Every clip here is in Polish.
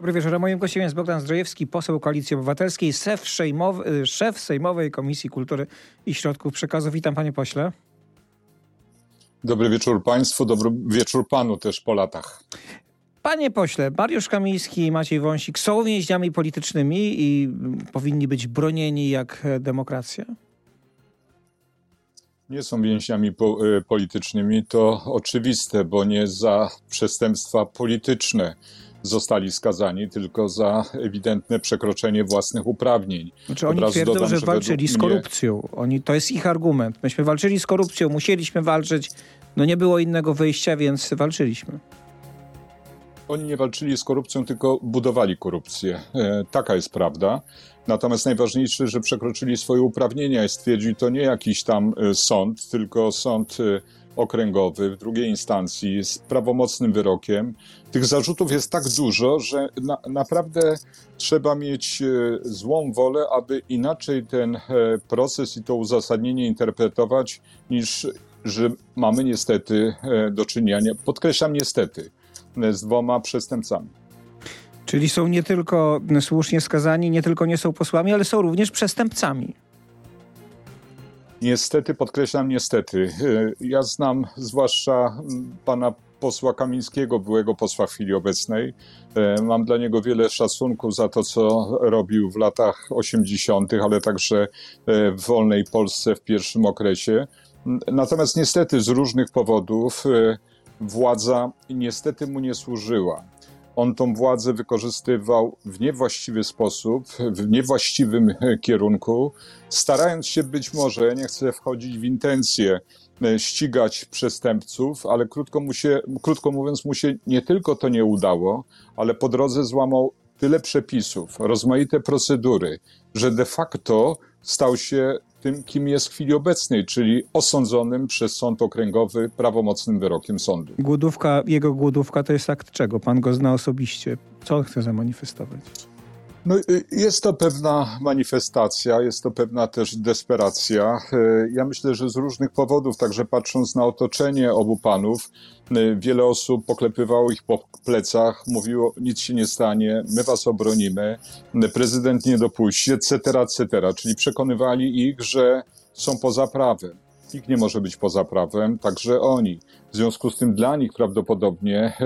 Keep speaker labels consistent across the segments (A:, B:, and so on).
A: Dobry wieczór. Moim gościem jest Bogdan Zdrojewski, poseł Koalicji Obywatelskiej, szef, sejmowy, szef Sejmowej Komisji Kultury i Środków Przekazu. Witam panie pośle.
B: Dobry wieczór państwu, dobry wieczór panu też po latach.
A: Panie pośle, Mariusz Kamiński i Maciej Wąsik są więźniami politycznymi i powinni być bronieni jak demokracja?
B: Nie są więźniami po, y, politycznymi, to oczywiste, bo nie za przestępstwa polityczne zostali skazani, tylko za ewidentne przekroczenie własnych uprawnień.
A: Znaczy oni twierdzą, dodam, że walczyli z korupcją. Oni, to jest ich argument. Myśmy walczyli z korupcją, musieliśmy walczyć, no nie było innego wyjścia, więc walczyliśmy.
B: Oni nie walczyli z korupcją, tylko budowali korupcję. E, taka jest prawda. Natomiast najważniejsze, że przekroczyli swoje uprawnienia i stwierdzili to nie jakiś tam e, sąd, tylko sąd e, okręgowy w drugiej instancji z prawomocnym wyrokiem. Tych zarzutów jest tak dużo, że na, naprawdę trzeba mieć złą wolę, aby inaczej ten proces i to uzasadnienie interpretować, niż że mamy niestety do czynienia, podkreślam niestety, z dwoma przestępcami.
A: Czyli są nie tylko słusznie skazani, nie tylko nie są posłami, ale są również przestępcami.
B: Niestety, podkreślam niestety. Ja znam zwłaszcza pana posła Kamińskiego, byłego posła w chwili obecnej. Mam dla niego wiele szacunku za to, co robił w latach 80., ale także w wolnej Polsce w pierwszym okresie. Natomiast niestety z różnych powodów władza niestety mu nie służyła. On tą władzę wykorzystywał w niewłaściwy sposób, w niewłaściwym kierunku, starając się być może, nie chcę wchodzić w intencje, e, ścigać przestępców, ale krótko, mu się, krótko mówiąc, mu się nie tylko to nie udało, ale po drodze złamał tyle przepisów, rozmaite procedury, że de facto stał się tym, kim jest w chwili obecnej, czyli osądzonym przez sąd okręgowy prawomocnym wyrokiem sądu.
A: Głodówka, jego głodówka to jest akt czego? Pan go zna osobiście. Co on chce zamanifestować?
B: No, jest to pewna manifestacja, jest to pewna też desperacja. Y, ja myślę, że z różnych powodów, także patrząc na otoczenie obu panów, y, wiele osób poklepywało ich po plecach, mówiło, nic się nie stanie, my was obronimy, prezydent nie dopuści, etc., etc., czyli przekonywali ich, że są poza prawem. Nikt nie może być poza prawem, także oni. W związku z tym dla nich prawdopodobnie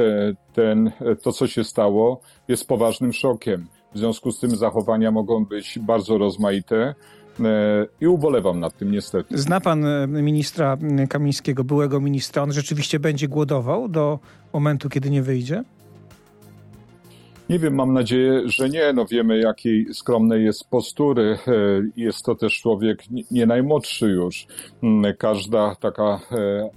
B: ten, to, co się stało, jest poważnym szokiem. W związku z tym zachowania mogą być bardzo rozmaite. E, I ubolewam nad tym niestety.
A: Zna pan e, ministra Kamińskiego, byłego ministra. On rzeczywiście będzie głodował do momentu, kiedy nie wyjdzie?
B: Nie wiem, mam nadzieję, że nie. No wiemy, jakiej skromnej jest postury. E, jest to też człowiek nie najmłodszy już. Mm, każda taka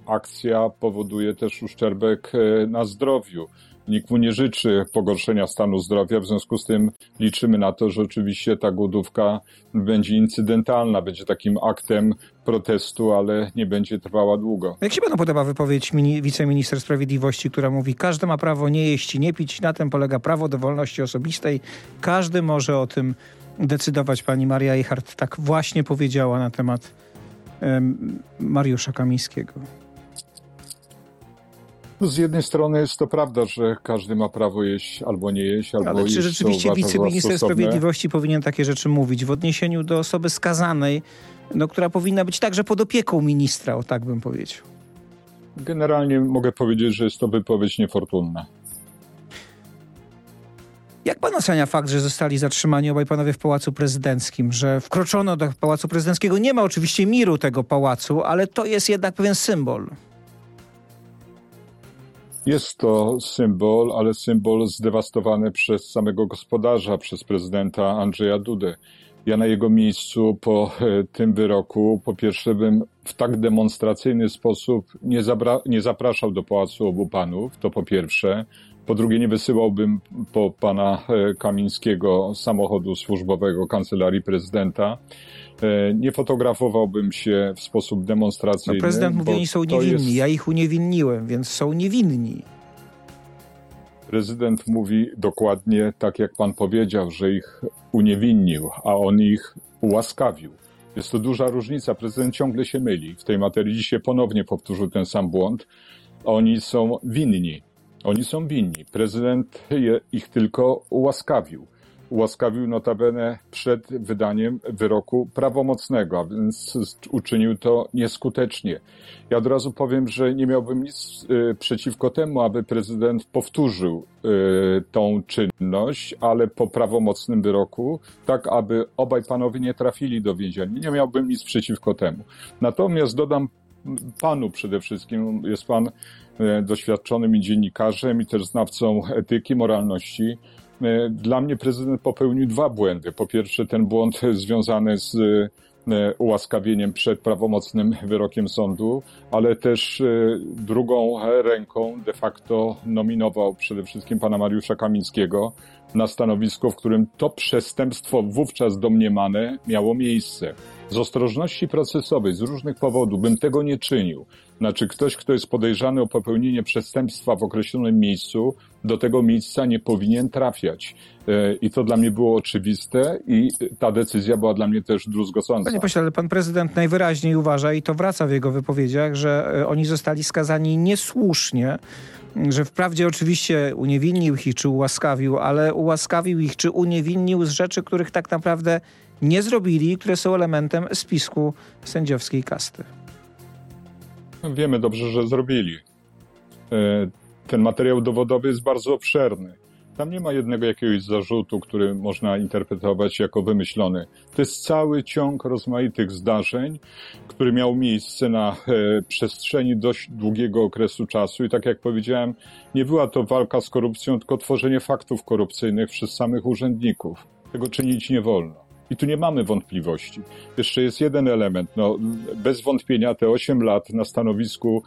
B: akcja powoduje też uszczerbek na zdrowiu. Nikt mu nie życzy pogorszenia stanu zdrowia, w związku z tym liczymy na to, że oczywiście ta głodówka będzie incydentalna, będzie takim aktem protestu, ale nie będzie trwała długo.
A: Jak się panu podoba wypowiedź mini, wiceminister sprawiedliwości, która mówi, każdy ma prawo nie jeść i nie pić, na tym polega prawo do wolności osobistej, każdy może o tym decydować. Pani Maria Eichhardt tak właśnie powiedziała na temat Mariusza Kamińskiego.
B: No z jednej strony jest to prawda, że każdy ma prawo jeść albo nie jeść, albo
A: Ale
B: jeść,
A: czy rzeczywiście wiceminister sprawiedliwości powinien takie rzeczy mówić w odniesieniu do osoby skazanej, no, która powinna być także pod opieką ministra, o tak bym powiedział?
B: Generalnie mogę powiedzieć, że jest to wypowiedź niefortunna.
A: Jak pan ocenia fakt, że zostali zatrzymani obaj panowie w Pałacu Prezydenckim, że wkroczono do Pałacu Prezydenckiego? Nie ma oczywiście miru tego pałacu, ale to jest jednak pewien symbol.
B: Jest to symbol, ale symbol zdewastowany przez samego gospodarza, przez prezydenta Andrzeja Dudę. Ja na jego miejscu po e, tym wyroku, po pierwsze, bym w tak demonstracyjny sposób nie, nie zapraszał do Pałacu Obu Panów, to po pierwsze. Po drugie, nie wysyłałbym po pana e, Kamińskiego samochodu służbowego kancelarii prezydenta. E, nie fotografowałbym się w sposób demonstracyjny.
A: No prezydent mówi, oni są niewinni. Jest... Ja ich uniewinniłem, więc są niewinni.
B: Prezydent mówi dokładnie tak, jak pan powiedział, że ich uniewinnił, a on ich ułaskawił. Jest to duża różnica. Prezydent ciągle się myli. W tej materii dzisiaj ponownie powtórzył ten sam błąd. Oni są winni Oni są winni. Prezydent ich tylko ułaskawił ułaskawił notabene przed wydaniem wyroku prawomocnego, a więc uczynił to nieskutecznie. Ja od razu powiem, że nie miałbym nic y, przeciwko temu, aby prezydent powtórzył y, tą czynność, ale po prawomocnym wyroku, tak aby obaj panowie nie trafili do więzienia. Nie miałbym nic przeciwko temu. Natomiast dodam panu przede wszystkim, jest pan y, doświadczonym dziennikarzem i też znawcą etyki, moralności. E, dla mnie prezydent popełnił dwa błędy. Po pierwsze, ten błąd związany z e, ułaskawieniem przed prawomocnym wyrokiem sądu, ale też e, drugą ręką de facto nominował przede wszystkim pana Mariusza Kamińskiego na stanowisko, w którym to przestępstwo wówczas domniemane miało miejsce. Z ostrożności procesowej, z różnych powodów bym tego nie czynił. Znaczy ktoś, kto jest podejrzany o popełnienie przestępstwa w określonym miejscu, do tego miejsca nie powinien trafiać. E, I to dla mnie było oczywiste i ta decyzja była dla mnie też druzgocąca.
A: Panie pośle, ale pan prezydent najwyraźniej uważa, i to wraca w jego wypowiedziach, że e, oni zostali skazani niesłusznie, że wprawdzie oczywiście uniewinnił ich czy ułaskawił, ale ułaskawił ich czy uniewinnił z rzeczy, których tak naprawdę nie zrobili, które są elementem spisku sędziowskiej kasty.
B: Wiemy dobrze, że zrobili. E, ten materiał dowodowy jest bardzo obszerny. Tam nie ma jednego jakiegoś zarzutu, który można interpretować jako wymyślony. To jest cały ciąg rozmaitych zdarzeń, który miał miejsce na e, przestrzeni dość długiego okresu czasu i tak jak powiedziałem, nie była to walka z korupcją, tylko tworzenie faktów korupcyjnych przez samych urzędników. Tego czynić nie wolno. I tu nie mamy wątpliwości. Jeszcze jest jeden element. No, bez wątpienia te 8 lat na stanowisku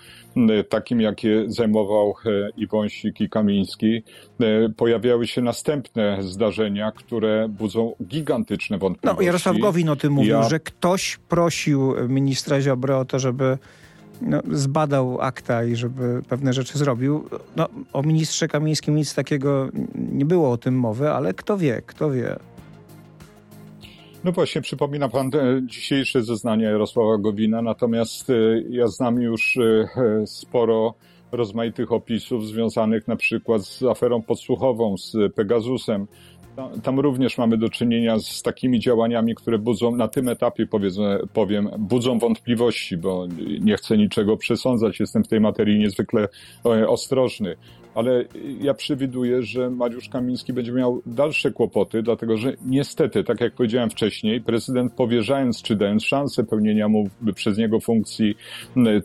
B: takim, jakie zajmował e, i Wąsik, i Kamiński, e, pojawiały się następne zdarzenia, które budzą gigantyczne wątpliwości.
A: No, Jarosław Gowin o tym mówił, ja... że ktoś prosił ministra Ziobry o to, żeby no, zbadał akta i żeby pewne rzeczy zrobił. No, o ministrze Kamińskim nic takiego nie było o tym mowy, ale kto wie, kto wie.
B: No właśnie, przypomina pan dzisiejsze zeznania Jarosława Gowina, natomiast e, ja znam już e, sporo rozmaitych opisów związanych na przykład z aferą podsłuchową, z Pegasusem. Tam również mamy do czynienia z takimi działaniami, które budzą na tym etapie, powiedzmy, powiem, budzą wątpliwości, bo nie chcę niczego przesądzać, jestem w tej materii niezwykle e, ostrożny ale ja przewiduję, że Mariusz Kamiński będzie miał dalsze kłopoty, dlatego że niestety, tak jak powiedziałem wcześniej, prezydent powierzając czy dając szansę pełnienia mu przez niego funkcji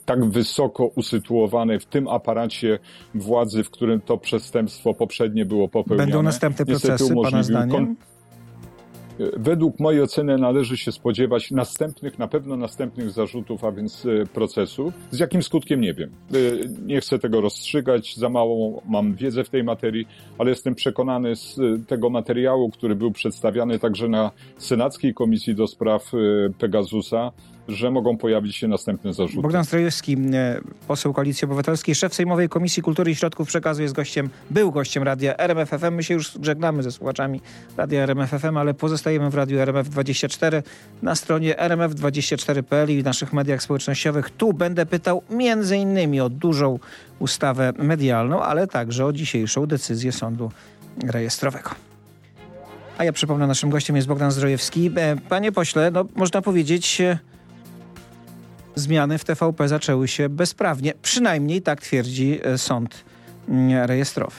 B: tak wysoko usytuowanej w tym aparacie władzy, w którym to przestępstwo poprzednie było popełnione.
A: Będą następne procesy, pana zdaniem?
B: Według mojej oceny należy się spodziewać następnych, na pewno następnych zarzutów, a więc e, procesów. Z jakim skutkiem nie wiem. E, nie chcę tego rozstrzygać, za mało mam wiedzę w tej materii, ale jestem przekonany z e, tego materiału, który był przedstawiany także na Senackiej Komisji do Spraw Pegasusa, że mogą pojawić się następne zarzuty.
A: Bogdan Strojewski, e, poseł Koalicji Obywatelskiej, szef Sejmowej Komisji Kultury i Środków Przekazu jest gościem, był gościem radia RMFFM. My się już żegnamy ze słuchaczami radia RMFFM, ale pozostajemy w radiu RMF24 na stronie rmf24.pl i w naszych mediach społecznościowych. Tu będę pytał między innymi o dużą ustawę medialną, ale także o dzisiejszą decyzję sądu rejestrowego. A ja przypomnę, naszym gościem jest Bogdan Zdrojewski. E, panie pośle, no można powiedzieć e, zmiany w TVP zaczęły się bezprawnie. Przynajmniej tak twierdzi e, sąd mm, rejestrowy.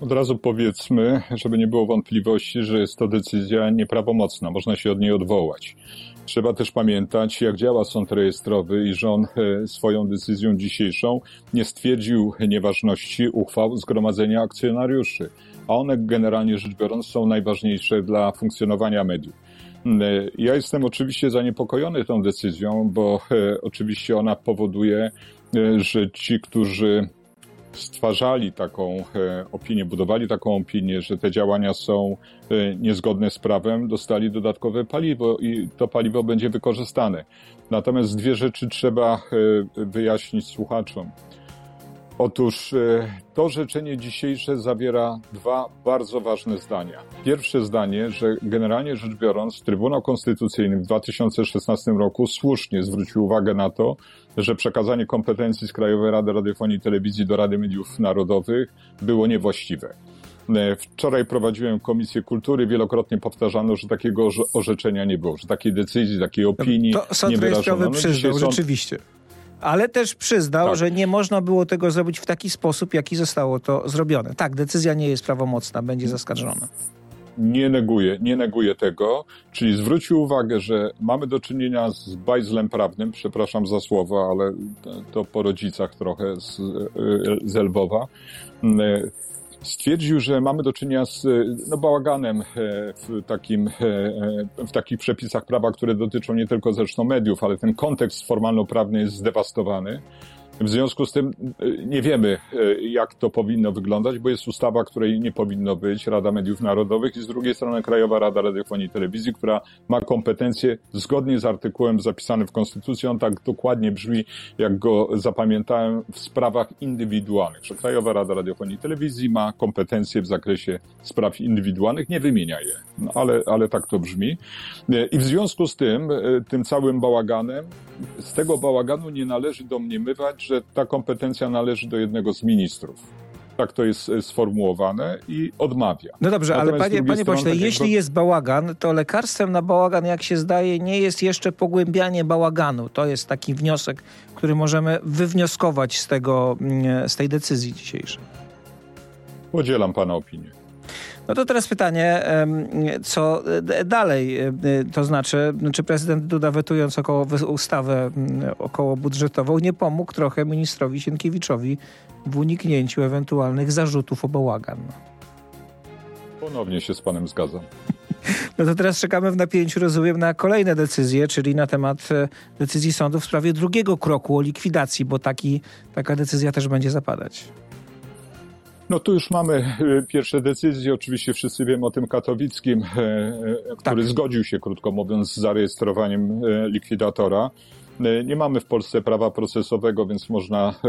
B: Od razu powiedzmy, żeby nie było wątpliwości, że jest to decyzja nieprawomocna. Można się od niej odwołać. Trzeba też pamiętać, jak działa sąd rejestrowy i że on e, swoją decyzją dzisiejszą nie stwierdził nieważności uchwał zgromadzenia akcjonariuszy, a one generalnie rzecz biorąc są najważniejsze dla funkcjonowania mediów. Ja jestem oczywiście zaniepokojony tą decyzją, bo e, oczywiście ona powoduje, e, że ci, którzy stwarzali taką e, opinię, budowali taką opinię, że te działania są niezgodne z prawem, dostali dodatkowe paliwo i to paliwo będzie wykorzystane. Natomiast dwie rzeczy trzeba wyjaśnić słuchaczom. Otóż e, to życzenie dzisiejsze zawiera dwa bardzo ważne zdania. Pierwsze zdanie, że generalnie rzecz biorąc, Trybunał Konstytucyjny w 2016 roku słusznie zwrócił uwagę na to, że przekazanie kompetencji z Krajowej Rady Radiofonii i Telewizji do Rady Mediów Narodowych było niewłaściwe. E, wczoraj prowadziłem Komisję Kultury, wielokrotnie powtarzano, że takiego orzeczenia nie było, że takiej decyzji, takiej opinii
A: to
B: nie wyrażono.
A: No, przyznał, sąd... rzeczywiście ale też przyznał, tak. że nie można było tego zrobić w taki sposób, jaki zostało to zrobione. Tak, decyzja nie jest prawomocna, będzie zaskarżona.
B: Nie neguję, nie neguję tego, czyli zwrócił uwagę, że mamy do czynienia z bajzlem prawnym, przepraszam za słowo, ale to po rodzicach trochę z, z Lwowa stwierdził, że mamy do czynienia z no, bałaganem e, w, takim, e, e, w takich przepisach prawa, które dotyczą nie tylko zresztą mediów, ale ten kontekst formalno-prawny jest zdewastowany. W związku z tym y, nie wiemy, y, jak to powinno wyglądać, bo jest ustawa, której nie powinno być, Rada Mediów Narodowych i z drugiej strony Krajowa Rada Radiofonii i Telewizji, która ma kompetencje zgodnie z artykułem zapisanym w Konstytucji. On tak dokładnie brzmi, jak go zapamiętałem, w sprawach indywidualnych, że Krajowa Rada Radiofonii i Telewizji ma kompetencje w zakresie spraw indywidualnych, nie wymienia je, no, ale, ale tak to brzmi. Y, I w związku z tym, tym całym bałaganem, z tego bałaganu nie należy domniemywać, że ta kompetencja należy do jednego z ministrów. Tak to jest e, sformułowane i odmawia.
A: No dobrze, Natomiast ale panie, panie pośle, tak jeśli jest bałagan, to lekarstwem na bałagan, jak się zdaje, nie jest jeszcze pogłębianie bałaganu. To jest taki wniosek, który możemy wywnioskować z, tego, mm, z tej decyzji dzisiejszej.
B: Podzielam pana opinię.
A: No to teraz pytanie, co dalej? To znaczy, czy prezydent Duda wetując około ustawę około budżetową nie pomógł trochę ministrowi Sienkiewiczowi w uniknięciu ewentualnych zarzutów o bałagan?
B: Ponownie się z panem zgadzam.
A: No to teraz czekamy w napięciu, rozumiem, na kolejne decyzje, czyli na temat e, decyzji sądu w sprawie drugiego kroku o likwidacji, bo taki, taka decyzja też będzie zapadać.
B: No tu już mamy e, pierwsze decyzje. Oczywiście wszyscy wiemy o tym katowickim, e, e, który tak. zgodził się, krótko mówiąc, z zarejestrowaniem likwidatora. E, nie mamy w Polsce prawa procesowego, więc można e,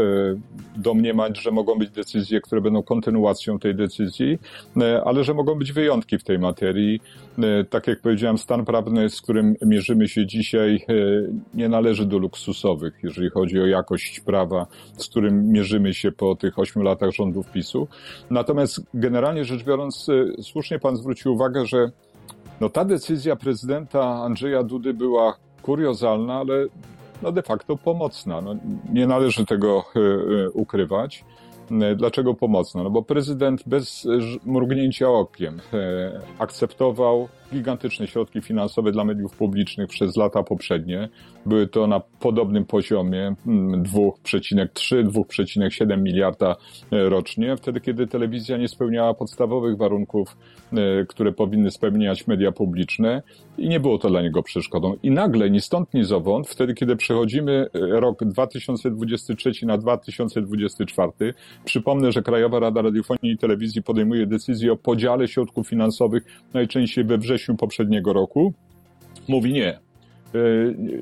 B: domniemać, że mogą być decyzje, które będą kontynuacją tej decyzji, e, ale że mogą być wyjątki w tej materii. Tak jak powiedziałem, stan prawny, z którym mierzymy się dzisiaj, nie należy do luksusowych, jeżeli chodzi o jakość prawa, z którym mierzymy się po tych ośmiu latach rządów PiSu. Natomiast generalnie rzecz biorąc, słusznie pan zwrócił uwagę, że no ta decyzja prezydenta Andrzeja Dudy była kuriozalna, ale no de facto pomocna. No, nie należy tego e, e, ukrywać. E, dlaczego pomocna? No bo prezydent bez mrugnięcia okiem akceptował gigantyczne środki finansowe dla mediów publicznych przez lata poprzednie. Były to na podobnym poziomie 2,3-2,7 mm, miliarda e, rocznie, wtedy kiedy telewizja nie spełniała podstawowych warunków, e, które powinny spełniać media publiczne i nie było to dla niego przeszkodą. I nagle, ni stąd, ni zowąd, wtedy kiedy przechodzimy e, rok 2023 na 2024, przypomnę, że Krajowa Rada Radiofonii i Telewizji podejmuje decyzję o podziale środków finansowych najczęściej we wrześniu wrześniu poprzedniego roku, mówi nie. E,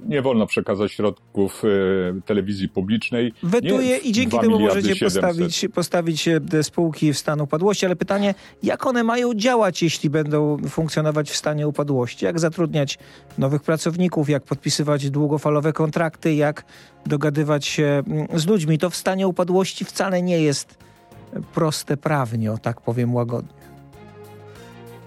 B: nie wolno przekazać środków e, telewizji publicznej.
A: Wetuje i dzięki temu możecie postawić, postawić spółki w stan upadłości, ale pytanie, jak one mają działać, jeśli będą funkcjonować w stanie upadłości? Jak zatrudniać nowych pracowników, jak podpisywać długofalowe kontrakty, jak dogadywać się mm, z ludźmi? To w stanie upadłości wcale nie jest proste prawnie, o tak powiem łagodnie.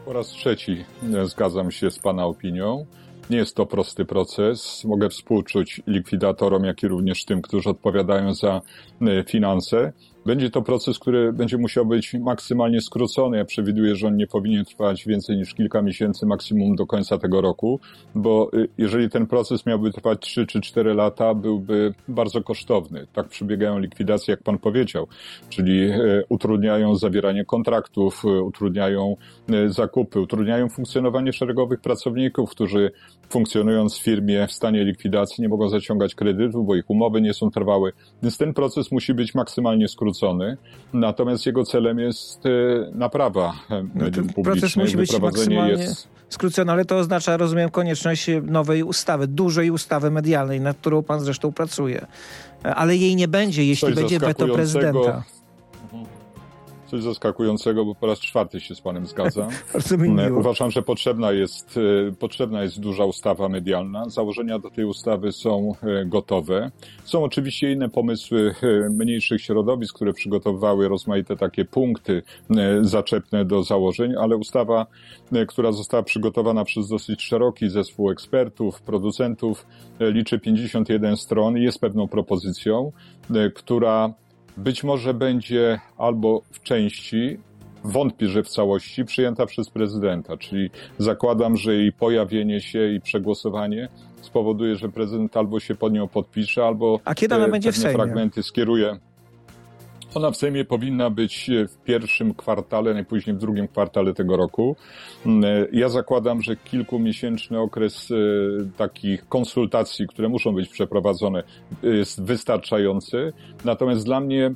B: Po raz trzeci e, zgadzam się z Pana opinią. Nie jest to prosty proces. Mogę współczuć likwidatorom, jak i również tym, którzy odpowiadają za e, finanse. Będzie to proces, który będzie musiał być maksymalnie skrócony. Ja przewiduję, że on nie powinien trwać więcej niż kilka miesięcy, maksimum do końca tego roku, bo y, jeżeli ten proces miałby trwać 3 czy 4 lata, byłby bardzo kosztowny. Tak przebiegają likwidacje, jak pan powiedział, czyli y, utrudniają zawieranie kontraktów, y, utrudniają zakupy, utrudniają funkcjonowanie szeregowych pracowników, którzy funkcjonując w firmie w stanie likwidacji nie mogą zaciągać kredytów, bo ich umowy nie są trwałe. Więc ten proces musi być maksymalnie skrócony natomiast jego celem jest e, naprawa mediów no publicznych.
A: Proces musi być maksymalnie jest... skrócony, ale to oznacza, rozumiem, konieczność nowej ustawy, dużej ustawy medialnej, nad którą pan zresztą pracuje. Ale jej nie będzie, jeśli
B: Coś
A: będzie weto prezydenta
B: coś zaskakującego, bo po raz czwarty się z panem zgadzam.
A: Bardzo mi miło.
B: Uważam, że potrzebna jest, e, potrzebna jest duża ustawa medialna. Założenia do tej ustawy są e, gotowe. Są oczywiście inne pomysły e, mniejszych środowisk, które przygotowywały rozmaite takie punkty zaczepne do założeń, ale ustawa, która została przygotowana przez dosyć szeroki zespół ekspertów, producentów, liczy 51 stron i jest pewną propozycją, która być może będzie albo w części, wątpię, że w całości, przyjęta przez prezydenta. Czyli zakładam, że jej pojawienie się i przegłosowanie spowoduje, że prezydent albo się pod nią podpisze, albo
A: A kiedy ona będzie w Sejmie?
B: fragmenty skieruje ona w Sejmie powinna być e, w pierwszym kwartale, najpóźniej w drugim kwartale tego roku. Mm, e, ja zakładam, że kilkumiesięczny okres e, takich konsultacji, które muszą być przeprowadzone, jest wystarczający. Natomiast dla mnie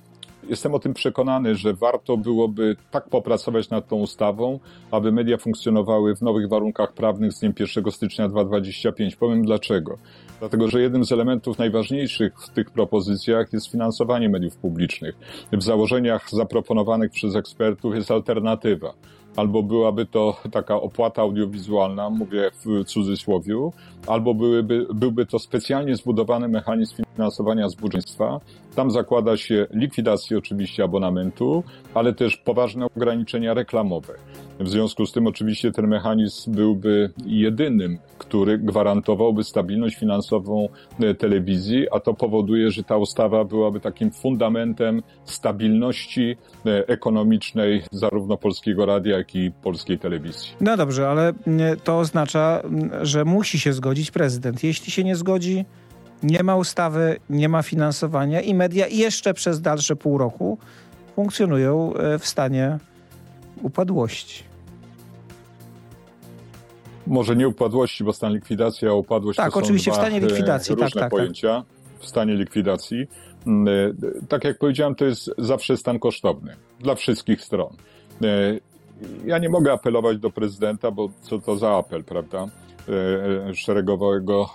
B: Jestem o tym przekonany, że warto byłoby tak popracować nad tą ustawą, aby media funkcjonowały w nowych warunkach prawnych z dniem 1 stycznia 2025. Powiem dlaczego. Dlatego, że jednym z elementów najważniejszych w tych propozycjach jest finansowanie mediów publicznych. W założeniach zaproponowanych przez ekspertów jest alternatywa albo byłaby to taka opłata audiowizualna, mówię w cudzysłowiu, albo byłyby, byłby to specjalnie zbudowany mechanizm finansowania z. Tam zakłada się likwidację oczywiście abonamentu, ale też poważne ograniczenia reklamowe. W związku z tym oczywiście ten mechanizm byłby jedynym, który gwarantowałby stabilność finansową e, telewizji, a to powoduje, że ta ustawa byłaby takim fundamentem stabilności e, ekonomicznej zarówno Polskiego Radia, jak i Polskiej Telewizji.
A: No dobrze, ale to oznacza, że musi się zgodzić prezydent. Jeśli się nie zgodzi, nie ma ustawy, nie ma finansowania i media jeszcze przez dalsze pół roku funkcjonują e, w stanie upadłości.
B: Może nie upadłości, bo stan likwidacji, a upadłość
A: tak,
B: to są
A: oczywiście
B: dwa
A: w stanie likwidacji,
B: różne
A: tak, tak,
B: pojęcia. W stanie likwidacji. Mm, e, tak jak powiedziałem, to jest zawsze stan kosztowny dla wszystkich stron. E, ja nie mogę apelować do prezydenta, bo co to za apel, prawda? E, szeregowego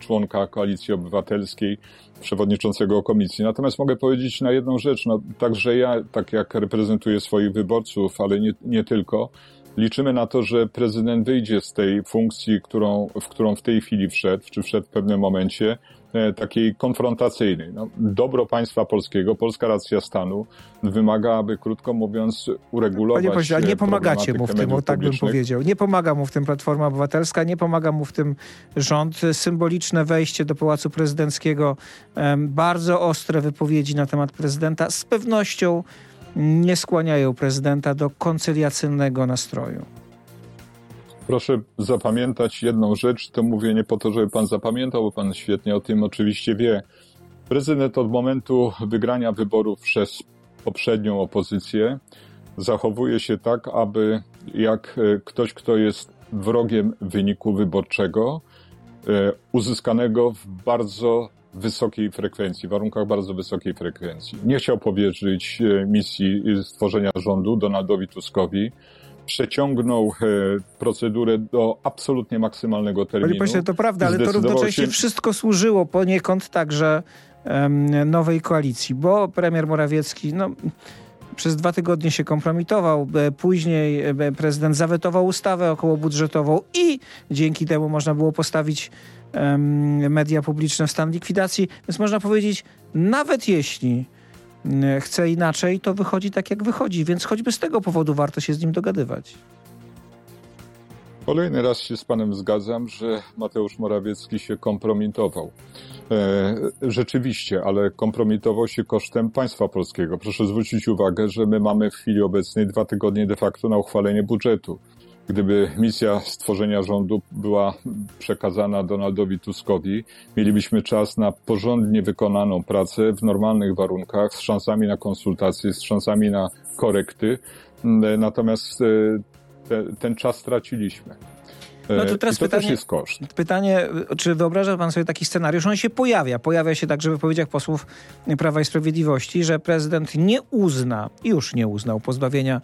B: członka Koalicji Obywatelskiej, przewodniczącego komisji. Natomiast mogę powiedzieć na jedną rzecz, no, także ja, tak jak reprezentuję swoich wyborców, ale nie, nie tylko, liczymy na to, że prezydent wyjdzie z tej funkcji, którą, w którą w tej chwili wszedł, czy wszedł w pewnym momencie, e, takiej konfrontacyjnej. No, dobro państwa polskiego, polska racja stanu wymaga, aby krótko mówiąc uregulować Panie
A: pośle, nie pomagacie mu w tym, o tak bym powiedział. Nie pomaga mu w tym Platforma Obywatelska, nie pomaga mu w tym rząd. Symboliczne wejście do Pałacu Prezydenckiego, bardzo ostre wypowiedzi na temat prezydenta z pewnością nie skłaniają prezydenta do koncyliacyjnego nastroju.
B: Proszę zapamiętać jedną rzecz, to mówię nie po to, żeby pan zapamiętał, bo pan świetnie o tym oczywiście wie. Prezydent od momentu wygrania wyborów przez poprzednią opozycję zachowuje się tak, aby jak e, ktoś, kto jest wrogiem wyniku wyborczego, e, uzyskanego w bardzo wysokiej frekwencji, w warunkach bardzo wysokiej frekwencji. Nie chciał powierzyć e, misji stworzenia rządu Donaldowi Tuskowi. Przeciągnął e, procedurę do absolutnie maksymalnego terminu.
A: Panie pośle, to prawda, ale to równocześnie się... wszystko służyło poniekąd także um, nowej koalicji, bo premier Morawiecki, no przez dwa tygodnie się kompromitował. E, później prezydent zawetował ustawę okołobudżetową i dzięki temu można było postawić media publiczne w stan likwidacji. Więc można powiedzieć, nawet jeśli chce inaczej, to wychodzi tak, jak wychodzi. Więc choćby z tego powodu warto się z nim dogadywać.
B: Kolejny raz się z panem zgadzam, że Mateusz Morawiecki się kompromitował. E, rzeczywiście, ale kompromitował się kosztem państwa polskiego. Proszę zwrócić uwagę, że my mamy w chwili obecnej dwa tygodnie de facto na uchwalenie budżetu. Gdyby misja stworzenia rządu była przekazana Donaldowi Tuskowi, mielibyśmy czas na porządnie wykonaną pracę w normalnych warunkach, z szansami na konsultacje, z szansami na korekty. Natomiast e, te, ten czas straciliśmy. No to teraz I to pytanie, też jest koszt.
A: Pytanie, czy wyobraża pan sobie taki scenariusz? On się pojawia. Pojawia się także w wypowiedziach posłów Prawa i Sprawiedliwości, że prezydent nie uzna, już nie uznał pozbawienia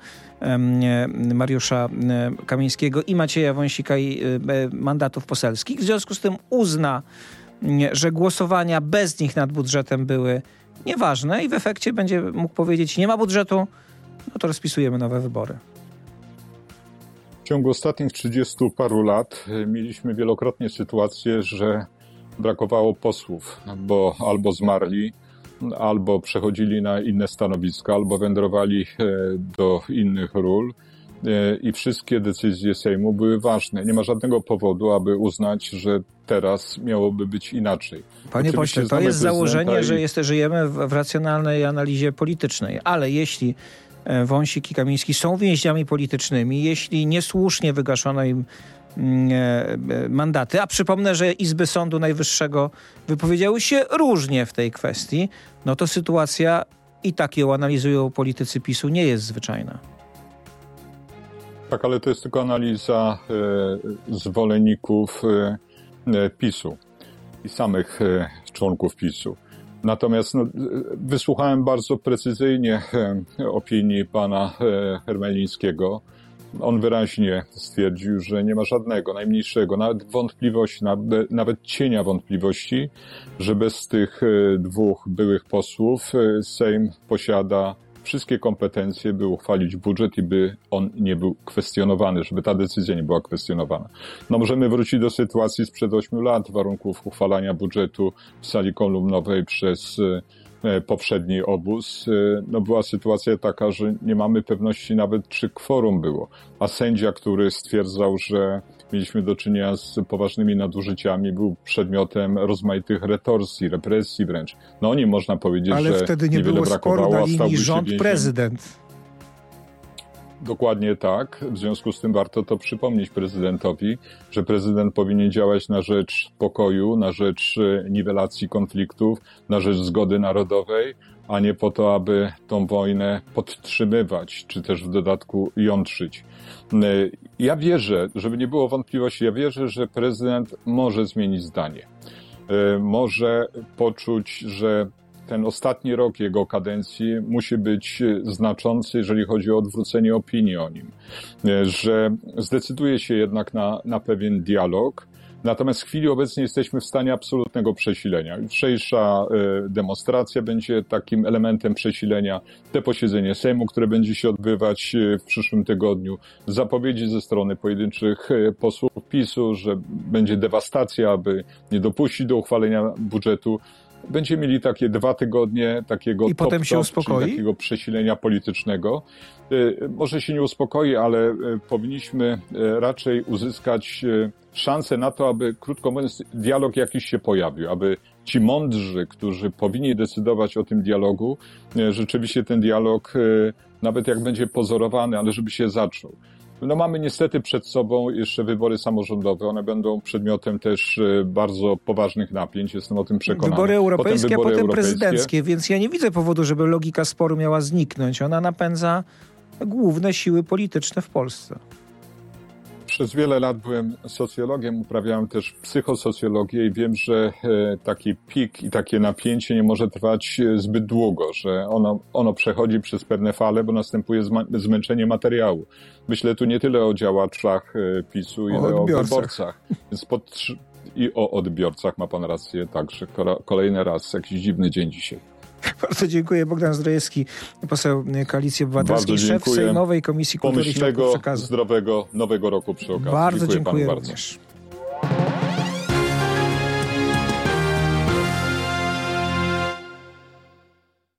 A: Mariusza Kamińskiego i Macieja Wąsika i e, mandatów poselskich. W związku z tym uzna, że głosowania bez nich nad budżetem były nieważne i w efekcie będzie mógł powiedzieć, nie ma budżetu, no to rozpisujemy nowe wybory.
B: W ciągu ostatnich 30 paru lat e, mieliśmy wielokrotnie sytuację, że brakowało posłów, bo albo zmarli, albo przechodzili na inne stanowiska, albo wędrowali e, do innych ról e, i wszystkie decyzje Sejmu były ważne. Nie ma żadnego powodu, aby uznać, że teraz miałoby być inaczej.
A: Panie Oczywiście pośle, to jest założenie, i... że jest, żyjemy w, w racjonalnej analizie politycznej, ale jeśli Wąsik i Kamiński są więźniami politycznymi, jeśli niesłusznie wygaszono im mm, mandaty, a przypomnę, że Izby Sądu Najwyższego wypowiedziały się różnie w tej kwestii, no to sytuacja i tak ją analizują politycy PiSu, nie jest zwyczajna.
B: Tak, ale to jest tylko analiza e, zwolenników e, e PiSu i samych e, członków PiSu. Natomiast no, wysłuchałem bardzo precyzyjnie e, opinii pana e, Hermelińskiego, on wyraźnie stwierdził, że nie ma żadnego, najmniejszego, nawet wątpliwości, nawet, cienia wątpliwości, że bez tych e, dwóch byłych posłów Sejm posiada wszystkie kompetencje, by uchwalić budżet i by on nie był kwestionowany, żeby ta decyzja nie była kwestionowana. No możemy wrócić do sytuacji sprzed ośmiu lat, warunków uchwalania budżetu w sali kolumnowej przez E, poprzedni obóz, e, no była sytuacja taka, że nie mamy pewności nawet, czy kworum było. A sędzia, który stwierdzał, że mieliśmy do czynienia z poważnymi nadużyciami, był przedmiotem rozmaitych retorsji, represji wręcz. No o nim można powiedzieć,
A: Ale
B: że
A: wtedy nie było sporu na linii rząd-prezydent.
B: Dokładnie tak. W związku z tym warto to przypomnieć prezydentowi, że prezydent powinien działać na rzecz pokoju, na rzecz e, niwelacji konfliktów, na rzecz zgody narodowej, a nie po to, aby tą wojnę podtrzymywać, czy też w dodatku jątrzyć. E, ja wierzę, żeby nie było wątpliwości, ja wierzę, że prezydent może zmienić zdanie. E, może poczuć, że ten ostatni rok jego kadencji musi być znaczący, jeżeli chodzi o odwrócenie opinii o nim, że zdecyduje się jednak na, na pewien dialog. Natomiast w chwili obecnej jesteśmy w stanie absolutnego przesilenia. Jutrzejsza e, demonstracja będzie takim elementem przesilenia. Te posiedzenie Sejmu, które będzie się odbywać e, w przyszłym tygodniu, zapowiedzi ze strony pojedynczych e, posłów PiSu, że będzie dewastacja, aby nie dopuścić do uchwalenia budżetu będziemy mieli takie dwa tygodnie takiego
A: I potem się uspokoi?
B: takiego przesilenia politycznego. Y, może się nie uspokoi, ale y, powinniśmy y, raczej uzyskać szansę na to, aby, krótko mówiąc, dialog jakiś się pojawił, aby ci mądrzy, którzy powinni decydować o tym dialogu, rzeczywiście ten dialog, nawet jak będzie pozorowany, ale żeby się zaczął. No mamy niestety przed sobą jeszcze wybory samorządowe. One będą przedmiotem też e, bardzo poważnych napięć, jestem o tym przekonany.
A: Wybory europejskie, potem wybory a potem europejskie. prezydenckie, więc ja nie widzę powodu, żeby logika sporu miała zniknąć. Ona napędza główne siły polityczne w Polsce.
B: Przez wiele lat byłem socjologiem, uprawiałem też psychosocjologię i wiem, że e, taki pik i takie napięcie nie może trwać e, zbyt długo, że ono, ono przechodzi przez pewne fale, bo następuje zmęczenie materiału. Myślę tu nie tyle o działaczach e, PiSu, ile o, o wyborcach. Więc pod, I o odbiorcach ma pan rację także. Kolejny raz, jakiś dziwny dzień dzisiaj.
A: Bardzo dziękuję. Bogdan Zdrojewski, poseł Koalicji Obywatelskiej, szef Sejmowej Komisji Kultury i Przekazu.
B: zdrowego nowego roku przy okazji.
A: Bardzo dziękuję, dziękuję również.